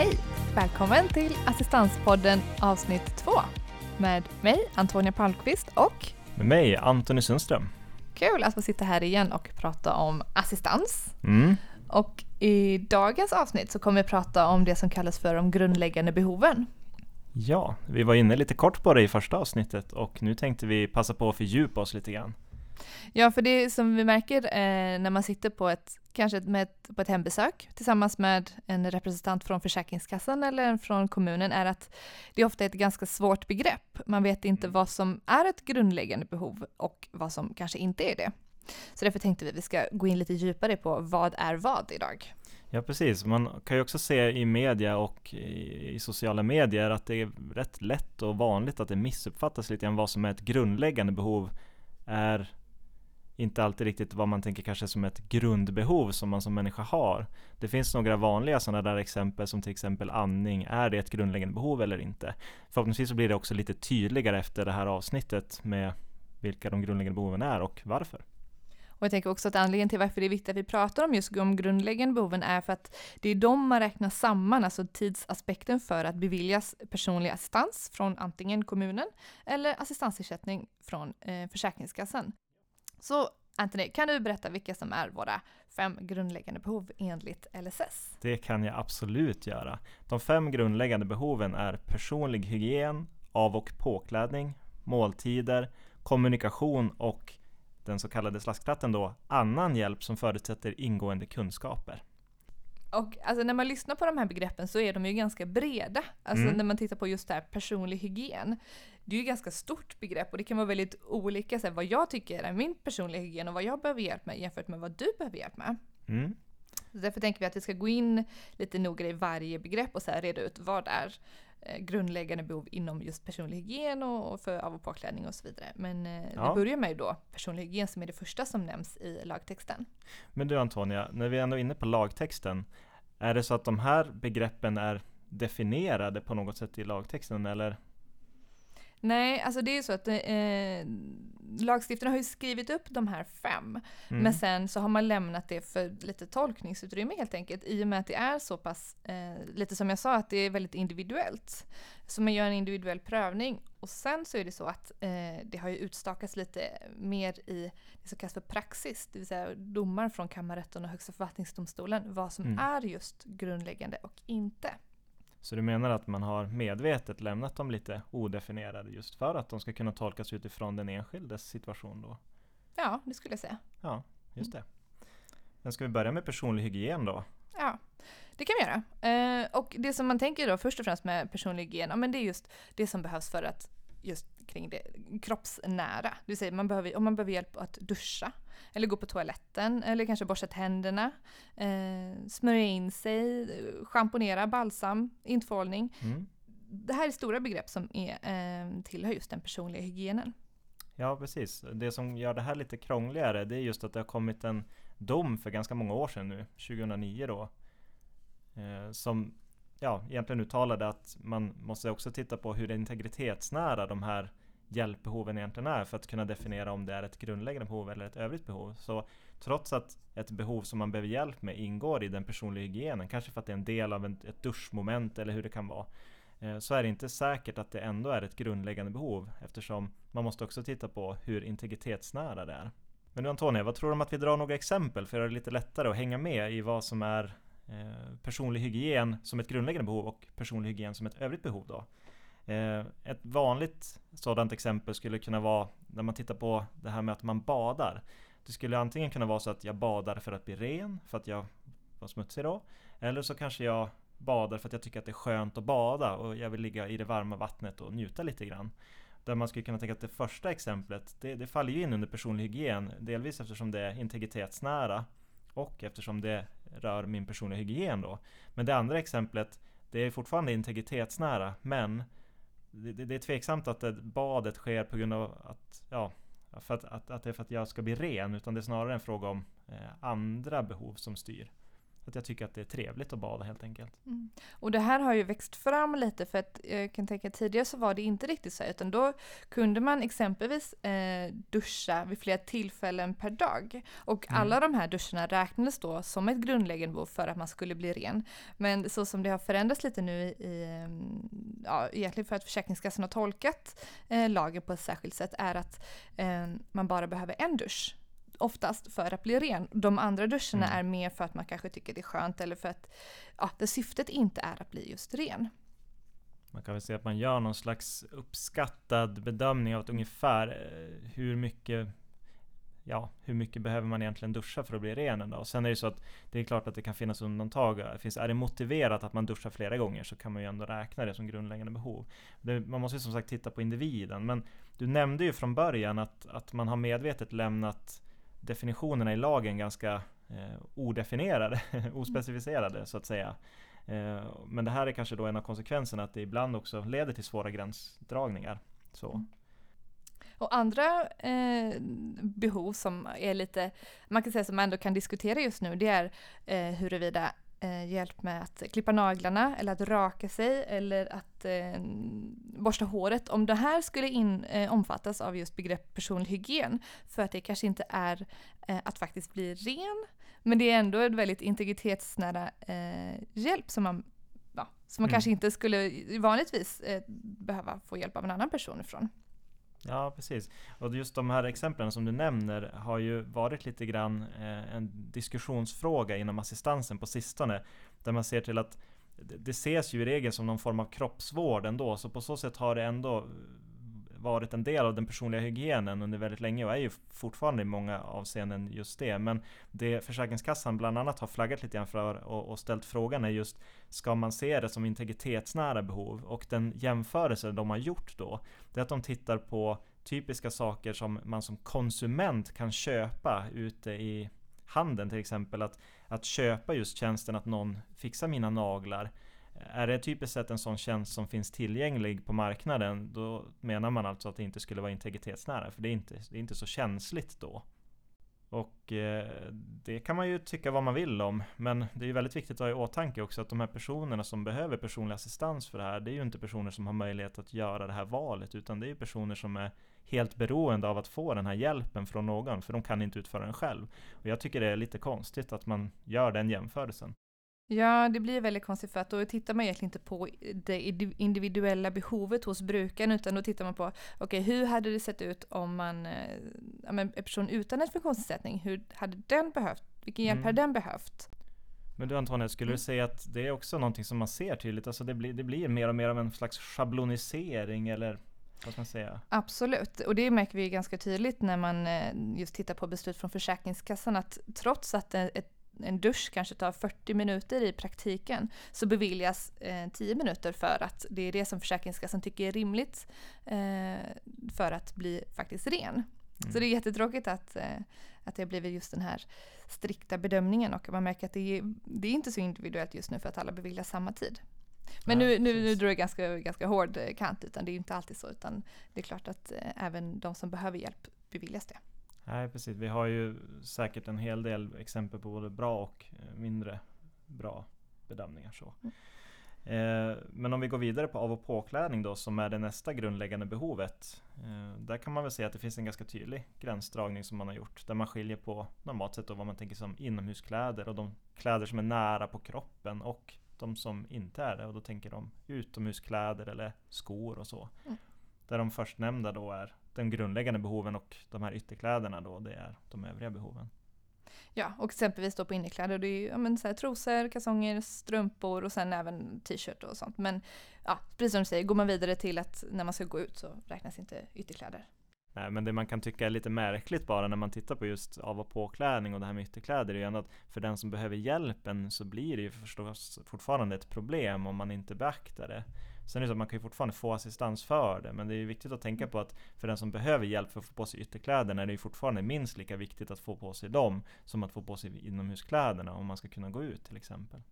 Hej! Välkommen till Assistanspodden avsnitt 2 med mig Antonia Palmqvist och med mig Antoni Sundström. Kul att få sitta här igen och prata om assistans. Mm. Och i dagens avsnitt så kommer vi prata om det som kallas för de grundläggande behoven. Ja, vi var inne lite kort på det i första avsnittet och nu tänkte vi passa på att fördjupa oss lite grann. Ja, för det som vi märker eh, när man sitter på ett, kanske med ett, på ett hembesök tillsammans med en representant från Försäkringskassan eller från kommunen är att det ofta är ett ganska svårt begrepp. Man vet inte vad som är ett grundläggande behov och vad som kanske inte är det. Så därför tänkte vi att vi ska gå in lite djupare på vad är vad idag. Ja precis, man kan ju också se i media och i, sociala medier att det är rätt lätt och vanligt att det missuppfattas lite grann vad som är ett grundläggande behov är inte alltid riktigt vad man tänker kanske som ett grundbehov som man som människa har. Det finns några vanliga sådana där exempel som till exempel andning. Är det ett grundläggande behov eller inte? Förhoppningsvis så blir det också lite tydligare efter det här avsnittet med vilka de grundläggande behoven är och varför. Och jag tänker också att anledningen till varför det är viktigt att vi pratar om just de grundläggande behoven är för att det är de man räknar samman, alltså tidsaspekten för att beviljas personlig assistans från antingen kommunen eller assistansersättning från eh, Försäkringskassan. Så Anthony, kan du berätta vilka som är våra fem grundläggande behov enligt LSS? Det kan jag absolut göra. De fem grundläggande behoven är personlig hygien, av och påklädning, måltider, kommunikation och den så kallade slasktratten då, annan hjälp som förutsätter ingående kunskaper. Och alltså, när man lyssnar på de här begreppen så är de ju ganska breda. Alltså mm. när man tittar på just det här personlig hygien. Det är ju ett ganska stort begrepp och det kan vara väldigt olika så här, vad jag tycker är min personliga hygien och vad jag behöver hjälp med jämfört med vad du behöver hjälp med. Mm. Så därför tänker vi att vi ska gå in lite noggrant i varje begrepp och så här, reda ut vad är grundläggande behov inom just personlig hygien och, för av och påklädning och så vidare. Men eh, ja. vi börjar med då personlig hygien som är det första som nämns i lagtexten. Men du Antonia, när vi ändå är inne på lagtexten, är det så att de här begreppen är definierade på något sätt i lagtexten eller Nej, alltså det är ju så att eh, lagstiftarna har ju skrivit upp de här fem, mm. men sen så har man lämnat det för lite tolkningsutrymme helt enkelt, i och med att det är så pass, eh, lite som jag sa, att det är väldigt individuellt. Så man gör en individuell prövning och sen så är det så att eh, det har ju utstakats lite mer i det som kallas för praxis, det vill säga domar från kammarrätten och Högsta förvaltningsdomstolen, vad som mm. är just grundläggande och inte. Så du menar att man har medvetet lämnat dem lite odefinierade just för att de ska kunna tolkas utifrån den enskildes situation då? Ja, det skulle jag säga. Ja, just det. Men ska vi börja med personlig hygien då? Ja, det kan vi göra. Eh, och det som man tänker då först och främst med personlig hygien, ja, men det är just det som behövs för att just kring det kroppsnära. Vill säga man behöver, om man behöver hjälp att duscha, eller gå på toaletten, eller kanske borsta tänderna, eh, smörja in sig, schamponera, balsam, intvålning. Mm. Det här är stora begrepp som är, eh, tillhör just den personliga hygienen. Ja, precis. Det som gör det här lite krångligare, det är just att det har kommit en dom för ganska många år sedan nu, 2009 då, eh, som ja, egentligen uttalade att man måste också titta på hur integritetsnära de här hjälpbehoven egentligen är för att kunna definiera om det är ett grundläggande behov eller ett övrigt behov. Så trots att ett behov som man behöver hjälp med ingår i den personliga hygienen, kanske för att det är en del av ett duschmoment eller hur det kan vara, eh, så är det inte säkert att det ändå är ett grundläggande behov eftersom man måste också titta på hur integritetsnära det är. Men nu Antonia, vad tror du om att vi drar några exempel för att göra det lite lättare att hänga med i vad som är Eh, personlig hygien som ett grundläggande behov och personlig hygien som ett övrigt behov då? Eh, ett vanligt sådant exempel skulle kunna vara när man tittar på det här med att man badar. Det skulle antingen kunna vara så att jag badar för att bli ren, för att jag var smutsig då. Eller så kanske jag badar för att jag tycker att det är skönt att bada och jag vill ligga i det varma vattnet och njuta lite grann. Där man skulle kunna tänka att det första exemplet, det, det faller ju in under personlig hygien. Delvis eftersom det är integritetsnära och eftersom det rör min personliga hygien då. Men det andra exemplet, det är fortfarande integritetsnära men det, det, är tveksamt att det, badet sker på grund av att, ja, för att, att, att det är för att jag ska bli ren, utan det är snarare en fråga om eh, andra behov som styr att jag tycker att det är trevligt att bada helt enkelt. Mm. Och det här har ju växt fram lite för att jag kan tänka tidigare så var det inte riktigt så utan då kunde man exempelvis eh, duscha vid flera tillfällen per dag. Och mm. alla de här duscharna räknades då som ett grundläggande behov för att man skulle bli ren. Men så som det har förändrats lite nu i, ehm, ja, egentligen för att Försäkringskassan har tolkat eh, lagen på ett särskilt sätt är att eh, man bara behöver en dusch oftast för att bli ren. De andra duscharna mm. är mer för att man kanske tycker det är skönt eller för att ja, det syftet inte är att bli just ren. Man kan väl säga att man gör någon slags uppskattad bedömning av att ungefär eh, hur mycket ja, hur mycket behöver man egentligen duscha för att bli ren en dag? Och sen är det så att det är klart att det kan finnas undantag. Finns, är det motiverat att man duschar flera gånger så kan man ju ändå räkna det som grundläggande behov. Det, man måste ju som sagt titta på individen. Men du nämnde ju från början att, att man har medvetet lämnat definitionerna i lagen ganska eh, odefinierade, ospecificerade så att säga. Eh, men det här är kanske då en av konsekvenserna att det ibland också leder till svåra gränsdragningar. Så. Mm. Och andra eh, behov som är lite, man kan säga som man ändå kan diskutera just nu, det är eh, huruvida eh, hjälp med att klippa naglarna eller att raka sig eller att eh, borsta håret. Om det här skulle in, eh, omfattas av just begrepp personlig hygien för att det kanske inte är eh, att faktiskt bli ren men det är ändå en väldigt integritetsnära eh, hjälp som man, ja, som man mm. kanske inte skulle vanligtvis eh, behöva få hjälp av en annan person ifrån. Ja, precis. Och just de här exemplen som du nämner har ju varit lite grann eh, en diskussionsfråga inom assistansen på sistone. Där man ser till att det ses ju i regel som någon form av kroppsvård ändå, så på så sätt har det ändå varit en del av den personliga hygienen under väldigt länge och är ju fortfarande i många avseenden just det. Men det Försäkringskassan bland annat har flaggat lite grann för och, och ställt frågan är just Ska man se det som integritetsnära behov? Och den jämförelse de har gjort då Det är att de tittar på typiska saker som man som konsument kan köpa ute i handeln till exempel. Att, att köpa just tjänsten att någon fixar mina naglar är det typiskt sett en sån tjänst som finns tillgänglig på marknaden, då menar man alltså att det inte skulle vara integritetsnära, för det är inte, det är inte så känsligt då. Och eh, det kan man ju tycka vad man vill om, men det är ju väldigt viktigt att ha i åtanke också att de här personerna som behöver personlig assistans för det här, det är ju inte personer som har möjlighet att göra det här valet, utan det är ju personer som är helt beroende av att få den här hjälpen från någon, för de kan inte utföra den själv. Och jag tycker det är lite konstigt att man gör den jämförelsen. Ja, det blir väldigt konstigt för att då tittar man egentligen inte på det individuella behovet hos brukaren utan då tittar man på okej, okay, hur hade det sett ut om man, eh, ja, en person utan en funktionsnedsättning, hur hade den behövt, vilken hjälp mm. hade den behövt? Men du Antonija, skulle du mm. säga att det är också någonting som man ser tydligt? Alltså det blir, det blir mer och mer av en slags schablonisering eller? Absolut, och det märker vi ganska tydligt när man eh, just tittar på beslut från Försäkringskassan att trots att ett en dusch kanske tar 40 minuter i praktiken så beviljas eh, 10 minuter för att det är det som Försäkringskassan tycker är rimligt eh, för att bli faktiskt ren. Mm. Så det är jättetråkigt att, eh, att det har blivit just den här strikta bedömningen och man märker att det är, det är inte så individuellt just nu för att alla beviljas samma tid. Men nu, nu, nu drar jag ganska, ganska hård kant utan det är inte alltid så utan det är klart att eh, även de som behöver hjälp beviljas det. Nej, precis. Vi har ju säkert en hel del exempel på både bra och eh, mindre bra bedömningar. Så. Mm. Eh, men om vi går vidare på av och påklädning då, som är det nästa grundläggande behovet. Eh, där kan man väl säga att det finns en ganska tydlig gränsdragning som man har gjort. Där man skiljer på normalt sett då vad man tänker som inomhuskläder och de kläder som är nära på kroppen och de som inte är det. Och då tänker de utomhuskläder eller skor och så. Mm. Där de förstnämnda då är de grundläggande behoven och de här ytterkläderna då, det är de övriga behoven. Ja, och exempelvis då på innerkläder, det är ju ja, men så här, trosor, kalsonger, strumpor och sen även t-shirt och sånt. Men ja, precis som du säger, går man vidare till att när man ska gå ut så räknas inte ytterkläder. Nej, men det man kan tycka är lite märkligt bara när man tittar på just av och påklädning och det här med ytterkläder är ju ändå att för den som behöver hjälpen så blir det ju förstås fortfarande ett problem om man inte beaktar det. Sen är det så att man kan ju fortfarande få assistans för det, men det är ju viktigt att tänka på att för den som behöver hjälp för att få på sig ytterkläderna är det ju fortfarande minst lika viktigt att få på sig dem som att få på sig inomhuskläderna om man ska kunna gå ut till exempel.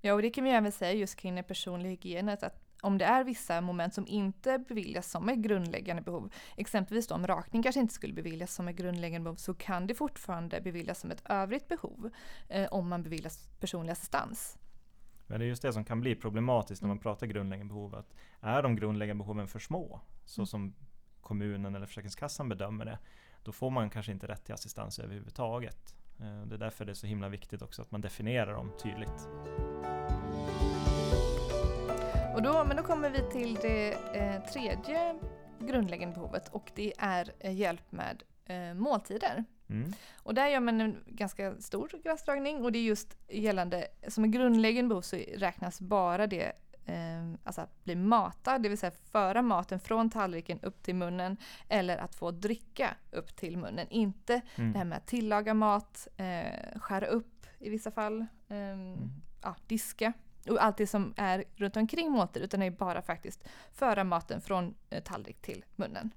Ja, och det kan vi även säga just kring den personliga hygienen, att om det är vissa moment som inte beviljas som är grundläggande behov, exempelvis då om rakning kanske inte skulle beviljas som ett grundläggande behov, så kan det fortfarande beviljas som ett övrigt behov eh, om man beviljas personlig assistans. Men det är just det som kan bli problematiskt när man mm. pratar grundläggande behov. Att är de grundläggande behoven för små, så mm. som kommunen eller Försäkringskassan bedömer det, då får man kanske inte rätt till assistans överhuvudtaget. Eh, det är därför det är så himla viktigt också att man definierar dem tydligt. Och då, men då kommer vi till det eh, tredje grundläggande behovet och det är eh, hjälp med eh, måltider. Mm. Och där gör man en ganska stor gränsdragning och det är just gällande, som en grundläggande behov så räknas bara det eh, alltså att bli matad, det vill säga föra maten från tallriken upp till munnen eller att få dricka upp till munnen. Inte mm. det här med att tillaga mat, eh, skära upp i vissa fall, eh, mm. ja, diska och allt det som är runt omkring måltid utan det är bara faktiskt föra maten från eh, tallrik till munnen.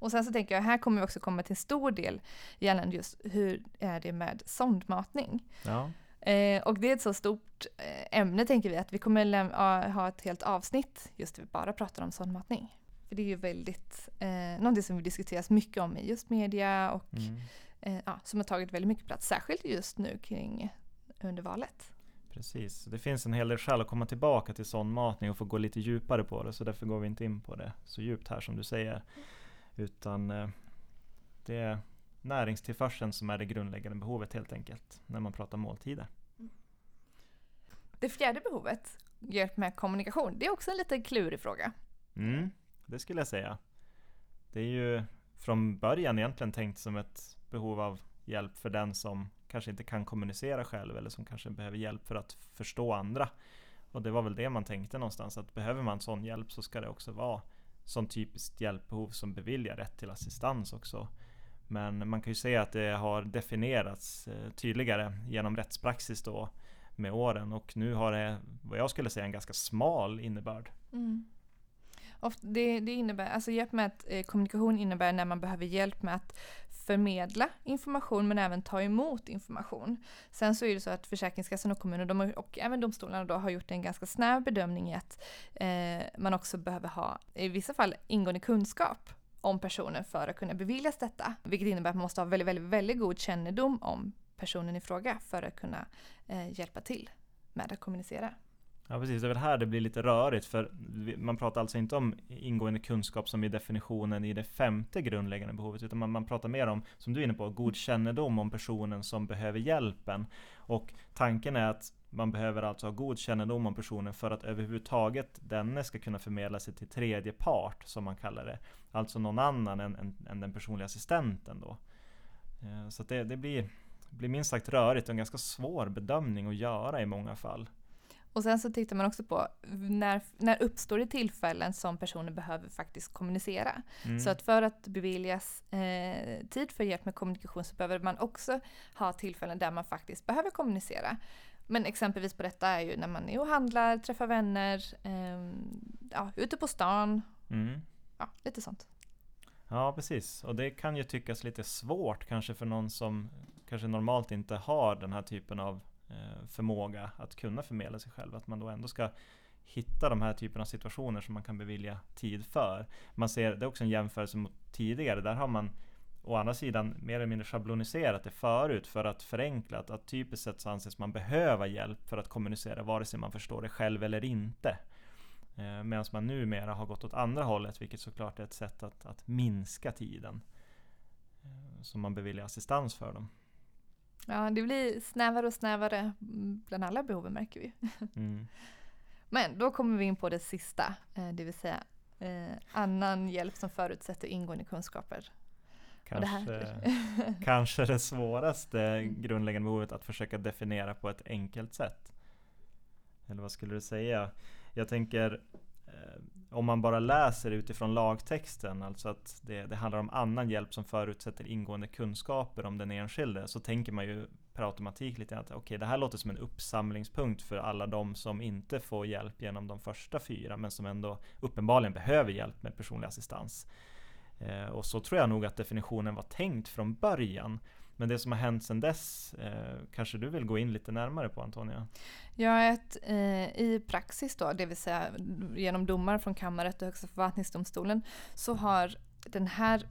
Och sen så tänker jag, här kommer vi också komma till stor del gällande just hur är det med sondmatning. Ja. Eh, och det är ett så stort eh, ämne tänker vi att vi kommer ha ett helt avsnitt just där vi bara pratar om sondmatning. För det är ju väldigt, eh, någonting som vi diskuteras mycket om i just media och mm. eh, ja, som har tagit väldigt mycket plats, särskilt just nu kring under valet. Precis, det finns en hel del skäl att komma tillbaka till sondmatning och få gå lite djupare på det, så därför går vi inte in på det så djupt här som du säger. Utan eh, det är näringstillförseln som är det grundläggande behovet helt enkelt, när man pratar måltider. Det fjärde behovet, hjälp med kommunikation, det är också en lite klurig fråga. Mm, det skulle jag säga. Det är ju från början egentligen tänkt som ett behov av hjälp för den som kanske inte kan kommunicera själv eller som kanske behöver hjälp för att förstå andra. Och det var väl det man tänkte någonstans, att behöver man sån hjälp så ska det också vara som typiskt hjälpbehov som beviljar rätt till assistans också. Men man kan ju säga att det har definierats eh, tydligare genom rättspraxis då med åren och nu har det vad jag skulle säga en ganska smal innebörd. Mm. Det, det, innebär, alltså hjälp med att, eh, kommunikation innebär när man behöver hjälp med att förmedla information men även ta emot information. Sen så är det så att Försäkringskassan och kommunen har, och även domstolarna då har gjort en ganska snäv bedömning i att eh, man också behöver ha i vissa fall ingående kunskap om personen för att kunna beviljas detta. Vilket innebär att man måste ha väldigt, väldigt, väldigt god kännedom om personen i fråga för att kunna eh, hjälpa till med att kommunicera. Ja precis, det är väl här det blir lite rörigt för man pratar alltså inte om ingående kunskap som i definitionen i det femte grundläggande behovet utan man, man pratar mer om, som du är inne på, god kännedom om personen som behöver hjälpen. Och tanken är att man behöver alltså ha god kännedom om personen för att överhuvudtaget denne ska kunna förmedla sig till tredje part som man kallar det. Alltså någon annan än, än, än den personliga assistenten då. Eh, så det, det blir, blir minst sagt rörigt och en ganska svår bedömning att göra i många fall. Och sen så tittar man också på när, när uppstår det tillfällen som personen behöver faktiskt kommunicera. Mm. Så att för att beviljas eh, tid för hjälp med kommunikation så behöver man också ha tillfällen där man faktiskt behöver kommunicera. Men exempelvis på detta är ju när man är och handlar, träffar vänner, eh, ja, ute på stan. Mm. Ja, lite sånt. Ja, precis. Och det kan ju tyckas lite svårt kanske för någon som kanske normalt inte har den här typen av Eh, förmåga att kunna förmedla sig själv. Att man då ändå ska hitta de här typerna av situationer som man kan bevilja tid för. Man ser, det är också en jämförelse mot tidigare, där har man å andra sidan mer eller mindre schabloniserat det förut för att förenkla att, att typiskt sett så anses man behöva hjälp för att kommunicera vare sig man förstår det själv eller inte. Eh, Medan man numera har gått åt andra hållet vilket såklart är ett sätt att, att minska tiden eh, som man beviljar assistans för dem. Ja, det blir snävare och snävare bland alla behoven märker vi. Mm. Men då kommer vi in på det sista, eh, det vill säga eh, annan hjälp som förutsätter ingående kunskaper. Kanske det, kanske det svåraste grundläggande behovet att försöka definiera på ett enkelt sätt. Eller vad skulle du säga? Jag tänker Eh, om man bara läser utifrån lagtexten, alltså att det, det, handlar om annan hjälp som förutsätter ingående kunskaper om den enskilde, så tänker man ju per automatik lite att okej, okay, det här låter som en uppsamlingspunkt för alla de som inte får hjälp genom de första fyra, men som ändå uppenbarligen behöver hjälp med personlig assistans. Eh, och så tror jag nog att definitionen var tänkt från början. Men det som har hänt sedan dess eh, kanske du vill gå in lite närmare på Antonia? Ja, ett, eh, i praxis då, det vill säga genom domar från kammarrätt och Högsta förvaltningsdomstolen, så har den här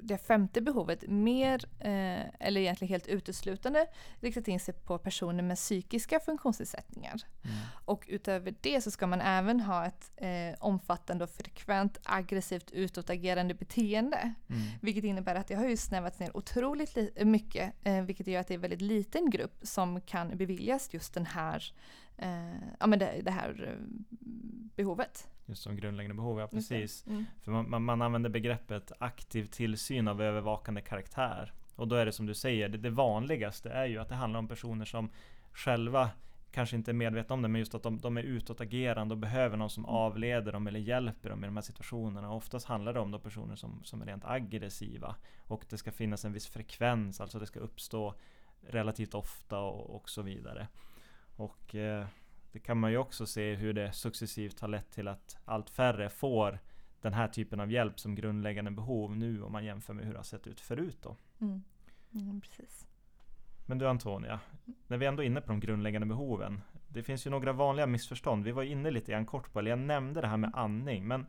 det femte behovet mer, eh, eller egentligen helt uteslutande, riktat in sig på personer med psykiska funktionsnedsättningar. Mm. Och utöver det så ska man även ha ett eh, omfattande och frekvent aggressivt utåtagerande beteende. Mm. Vilket innebär att det har ju snävats ner otroligt mycket, eh, vilket gör att det är en väldigt liten grupp som kan beviljas just den här, eh, ja, men det, det här eh, behovet. Just som grundläggande behov, ja precis. Mm. För man, man, använder begreppet aktiv tillsyn av övervakande karaktär. Och då är det som du säger, det, det vanligaste är ju att det handlar om personer som själva kanske inte är medvetna om det, men just att de, de är utåtagerande och behöver någon som mm. avleder dem eller hjälper dem i de här situationerna. Och oftast handlar det om då personer som, som är rent aggressiva. Och det ska finnas en viss frekvens, alltså det ska uppstå relativt ofta och, och så vidare. Och eh, det kan man ju också se hur det successivt har lett till att allt färre får den här typen av hjälp som grundläggande behov nu om man jämför med hur det har sett ut förut. Då. Mm. Mm, precis. Men du Antonia, när vi ändå är inne på de grundläggande behoven. Det finns ju några vanliga missförstånd. Vi var inne lite grann kort på, eller jag nämnde det här med andning. Men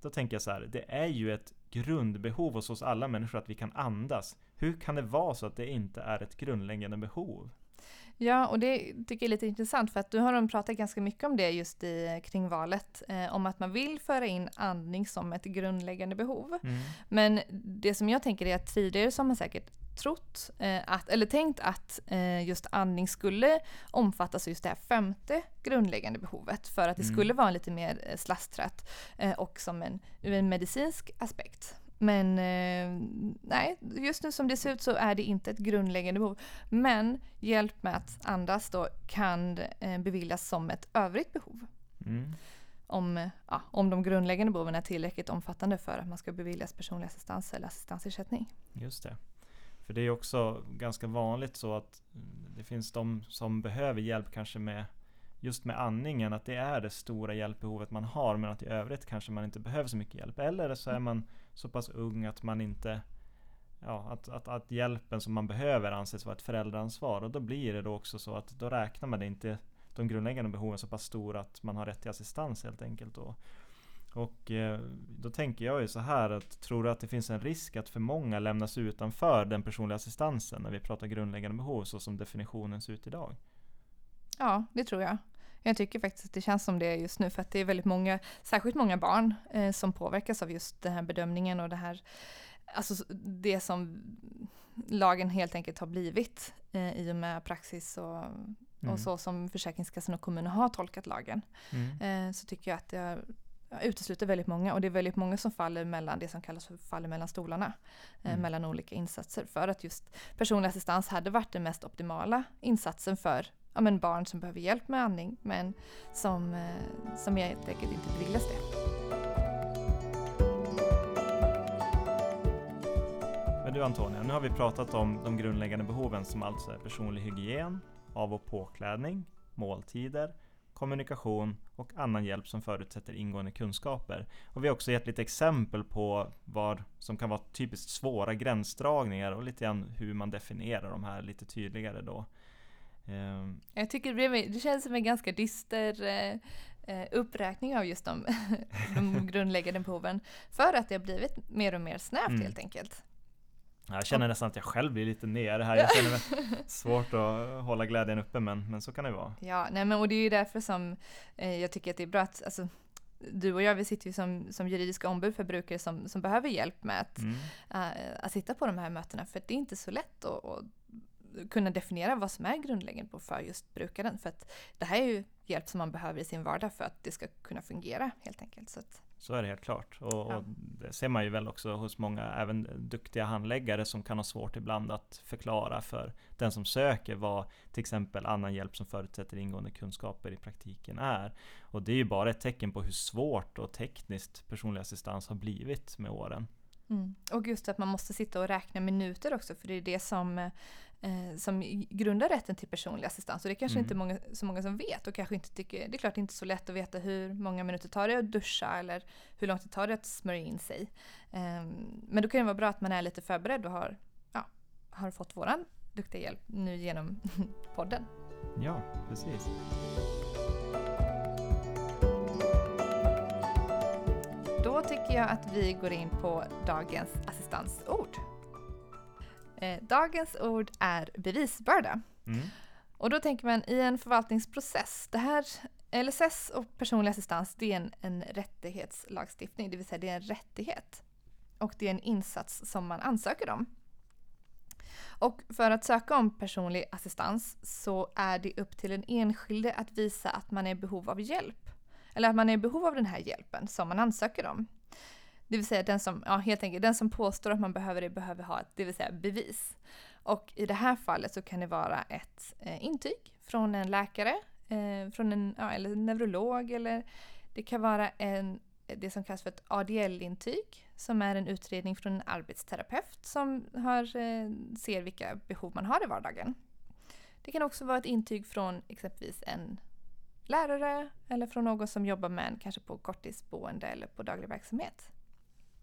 då tänker jag så här, det är ju ett grundbehov hos oss alla människor att vi kan andas. Hur kan det vara så att det inte är ett grundläggande behov? Ja, och det tycker jag är lite intressant för att du har de pratat ganska mycket om det just i, kring valet. Eh, om att man vill föra in andning som ett grundläggande behov. Mm. Men det som jag tänker är att tidigare så har man säkert trott, eh, att, eller tänkt att eh, just andning skulle omfattas av just det här femte grundläggande behovet för att det mm. skulle vara lite mer eh, slasträtt eh, och som en, ur en medicinsk aspekt. Men eh, nej, just nu som det ser ut så är det inte ett grundläggande behov. Men hjälp med att andas då kan eh, beviljas som ett övrigt behov. Mm. Om, ja, om de grundläggande behoven är tillräckligt omfattande för att man ska beviljas personlig assistans eller assistansersättning. Just det. För det är också ganska vanligt så att det finns de som behöver hjälp kanske med just med andningen, att det är det stora hjälpbehovet man har men att i övrigt kanske man inte behöver så mycket hjälp. Eller så är man så pass ung att man inte Ja, att, att, att hjälpen som man behöver anses vara ett föräldraansvar och då blir det då också så att då räknar man inte de grundläggande behoven så pass stora att man har rätt till assistans helt enkelt. Då. Och eh, då tänker jag ju så här att tror du att det finns en risk att för många lämnas utanför den personliga assistansen när vi pratar grundläggande behov så som definitionen ser ut idag? Ja, det tror jag. Jag tycker faktiskt att det känns som det just nu för att det är väldigt många, särskilt många barn eh, som påverkas av just den här bedömningen och det här, alltså det som lagen helt enkelt har blivit eh, i och med praxis och, mm. och så som Försäkringskassan och kommunen har tolkat lagen. Mm. Eh, så tycker jag att det utesluter väldigt många och det är väldigt många som faller mellan det som kallas för faller mellan stolarna. Eh, mm. mellan olika insatser för att just personlig assistans hade varit den mest optimala insatsen för ja, men barn som behöver hjälp med andning men som, eh, som helt enkelt inte beviljas det. Men du Antonia, nu har vi pratat om de grundläggande behoven som alltså är personlig hygien, av och påklädning, måltider, kommunikation och annan hjälp som förutsätter ingående kunskaper. Och vi har också gett lite exempel på vad som kan vara typiskt svåra gränsdragningar och lite grann hur man definierar de här lite tydligare då. Um, jag tycker det, det känns som en ganska dyster eh, eh uppräkning av just de, de grundläggande behoven. För att det har blivit mer och mer snävt mm. helt enkelt. Jag känner nästan att jag själv blir lite nere här. Jag känner mig svårt att hålla glädjen uppe men, men så kan det vara. Ja, nej men och det är ju därför som eh, jag tycker att det är bra att alltså, du och jag vi sitter ju som, som juridiska ombud för brukare som, som behöver hjälp med att, mm. uh, att sitta på de här mötena för det är inte så lätt att, att kunna definiera vad som är grundläggande för just brukaren. För att det här är ju hjälp som man behöver i sin vardag för att det ska kunna fungera helt enkelt. Så, att, så är det helt klart. Och, ja. och, det ser man ju väl också hos många, även duktiga handläggare som kan ha svårt ibland att förklara för den som söker vad till exempel annan hjälp som förutsätter ingående kunskaper i praktiken är. Och det är ju bara ett tecken på hur svårt och tekniskt personlig assistans har blivit med åren. Mm. Och just att man måste sitta och räkna minuter också för det är det som eh, som grundar rätten till personlig assistans. Och det är kanske mm. inte många, så många som vet och kanske inte tycker, det är klart inte så lätt att veta hur många minuter tar det att duscha eller hur långt det tar det att smörja in sig. Eh, men då kan det vara bra att man är lite förberedd och har, ja, har fått våran duktiga hjälp nu genom podden. Ja, precis. Då tycker jag att vi går in på dagens assistansord. Eh, dagens ord är bevisbörda. Mm. Och då tänker man i en förvaltningsprocess, det här LSS och personlig assistans det är en, en rättighetslagstiftning, det vill säga det är en rättighet. Och det är en insats som man ansöker om. Och för att söka om personlig assistans så är det upp till den enskilde att visa att man är i behov av hjälp. Eller att man är i behov av den här hjälpen som man ansöker om. Det vill säga den som, ja, helt enkelt, den som påstår att man behöver det behöver ha ett, det vill säga bevis. Och i det här fallet så kan det vara ett eh, intyg från en läkare, eh, från en, ja, eller en neurolog eller det kan vara en, det som kallas för ett ADL-intyg som är en utredning från en arbetsterapeut som har, eh, ser vilka behov man har i vardagen. Det kan också vara ett intyg från exempelvis en lärare eller från någon som jobbar med en kanske på korttidsboende eller på daglig verksamhet.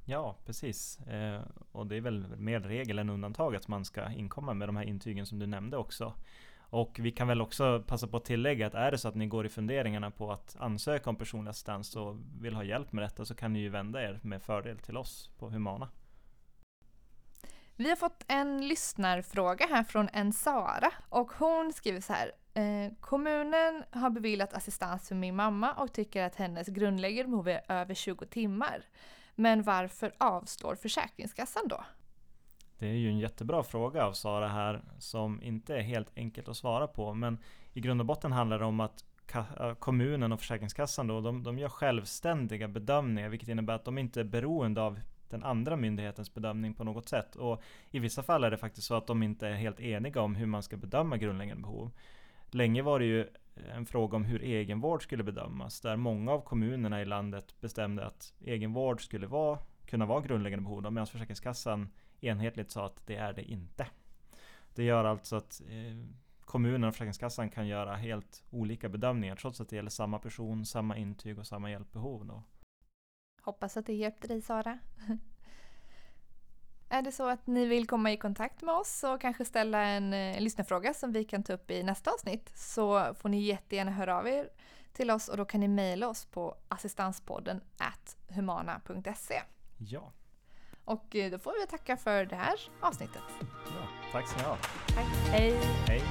Ja, precis. Eh, och det är väl mer regel än undantag att man ska inkomma med de här intygen som du nämnde också. Och vi kan väl också passa på att tillägga att är det så att ni går i funderingarna på att ansöka om personlig assistans och vill ha hjälp med detta så kan ni ju vända er med fördel till oss på Humana. Vi har fått en lyssnarfråga här från en Sara och hon skriver så här. Eh, kommunen har beviljat assistans för min mamma och tycker att hennes grundläggande behov är över 20 timmar. Men varför avslår Försäkringskassan då? Det är ju en jättebra fråga av Sara här som inte är helt enkelt att svara på. Men i grund och botten handlar det om att kommunen och Försäkringskassan då, de, de gör självständiga bedömningar vilket innebär att de inte är beroende av den andra myndighetens bedömning på något sätt. Och i vissa fall är det faktiskt så att de inte är helt eniga om hur man ska bedöma grundläggande behov. Länge var det ju en fråga om hur egenvård skulle bedömas, där många av kommunerna i landet bestämde att egenvård skulle vara, kunna vara grundläggande behov, medan Försäkringskassan enhetligt sa att det är det inte. Det gör alltså att eh, kommunen och Försäkringskassan kan göra helt olika bedömningar trots att det gäller samma person, samma intyg och samma hjälpbehov. Då. Hoppas att det hjälpte dig Sara. Är det så att ni vill komma i kontakt med oss och kanske ställa en, en eh, lyssnarfråga som vi kan ta upp i nästa avsnitt så får ni jättegärna höra av er till oss och då kan ni mejla oss på assistanspodden humana.se. Ja. Och eh, då får vi tacka för det här avsnittet. Ja, tack ska ni ha. Tack. Hej. Hej.